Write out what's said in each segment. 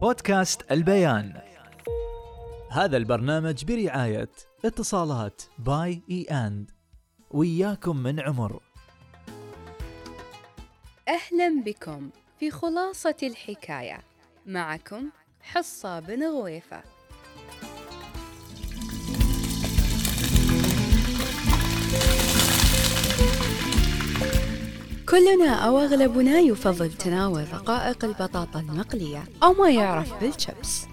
بودكاست البيان. هذا البرنامج برعاية اتصالات باي إي آند. وياكم من عمر. أهلا بكم في خلاصة الحكاية. معكم حصة بن غويفة. كلنا أو أغلبنا يفضل تناول رقائق البطاطا المقلية أو ما يعرف بالشبس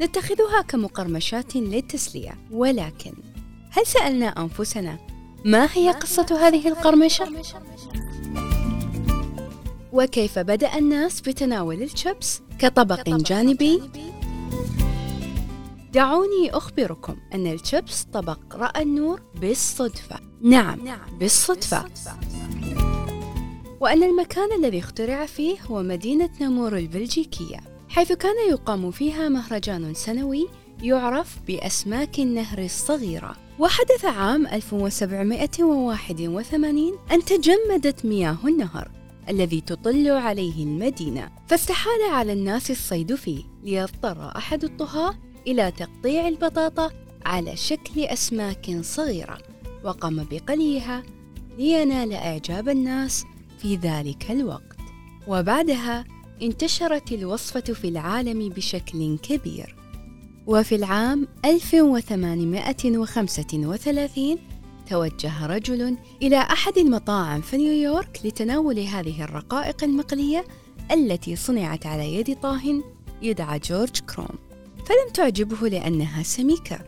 نتخذها كمقرمشات للتسلية ولكن هل سألنا أنفسنا ما هي قصة هذه القرمشة؟ وكيف بدأ الناس بتناول الشبس كطبق جانبي؟ دعوني أخبركم أن الشبس طبق رأى النور بالصدفة. نعم بالصدفة. وأن المكان الذي اخترع فيه هو مدينة نامور البلجيكية حيث كان يقام فيها مهرجان سنوي يعرف بأسماك النهر الصغيرة. وحدث عام 1781 أن تجمدت مياه النهر الذي تطل عليه المدينة فاستحال على الناس الصيد فيه ليضطر أحد الطهاة إلى تقطيع البطاطا على شكل أسماك صغيرة وقام بقليها لينال إعجاب الناس في ذلك الوقت. وبعدها انتشرت الوصفة في العالم بشكل كبير. وفي العام 1835 توجه رجل إلى أحد المطاعم في نيويورك لتناول هذه الرقائق المقلية التي صنعت على يد طاه يدعى جورج كروم. فلم تعجبه لأنها سميكة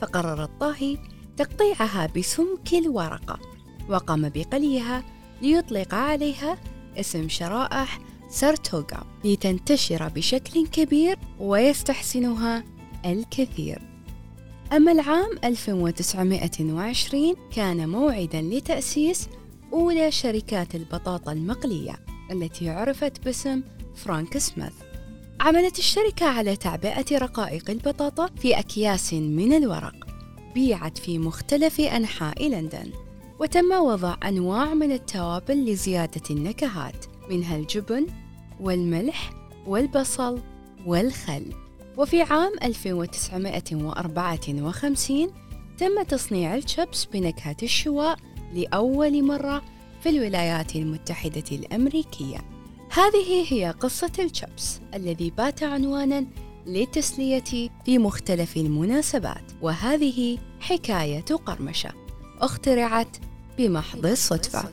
فقرر الطاهي تقطيعها بسمك الورقة وقام بقليها ليطلق عليها اسم شرائح سارتوغا لتنتشر بشكل كبير ويستحسنها الكثير. أما العام 1920 كان موعدا لتأسيس أولى شركات البطاطا المقلية التي عرفت باسم فرانك سميث. عملت الشركة على تعبئة رقائق البطاطا في أكياس من الورق. بيعت في مختلف أنحاء لندن. وتم وضع أنواع من التوابل لزيادة النكهات منها الجبن والملح والبصل والخل. وفي عام 1954 تم تصنيع الشبس بنكهة الشواء لأول مرة في الولايات المتحدة الأمريكية. هذه هي قصة الشبس الذي بات عنوانا للتسلية في مختلف المناسبات. وهذه حكاية قرمشة اخترعت بمحض الصدفة.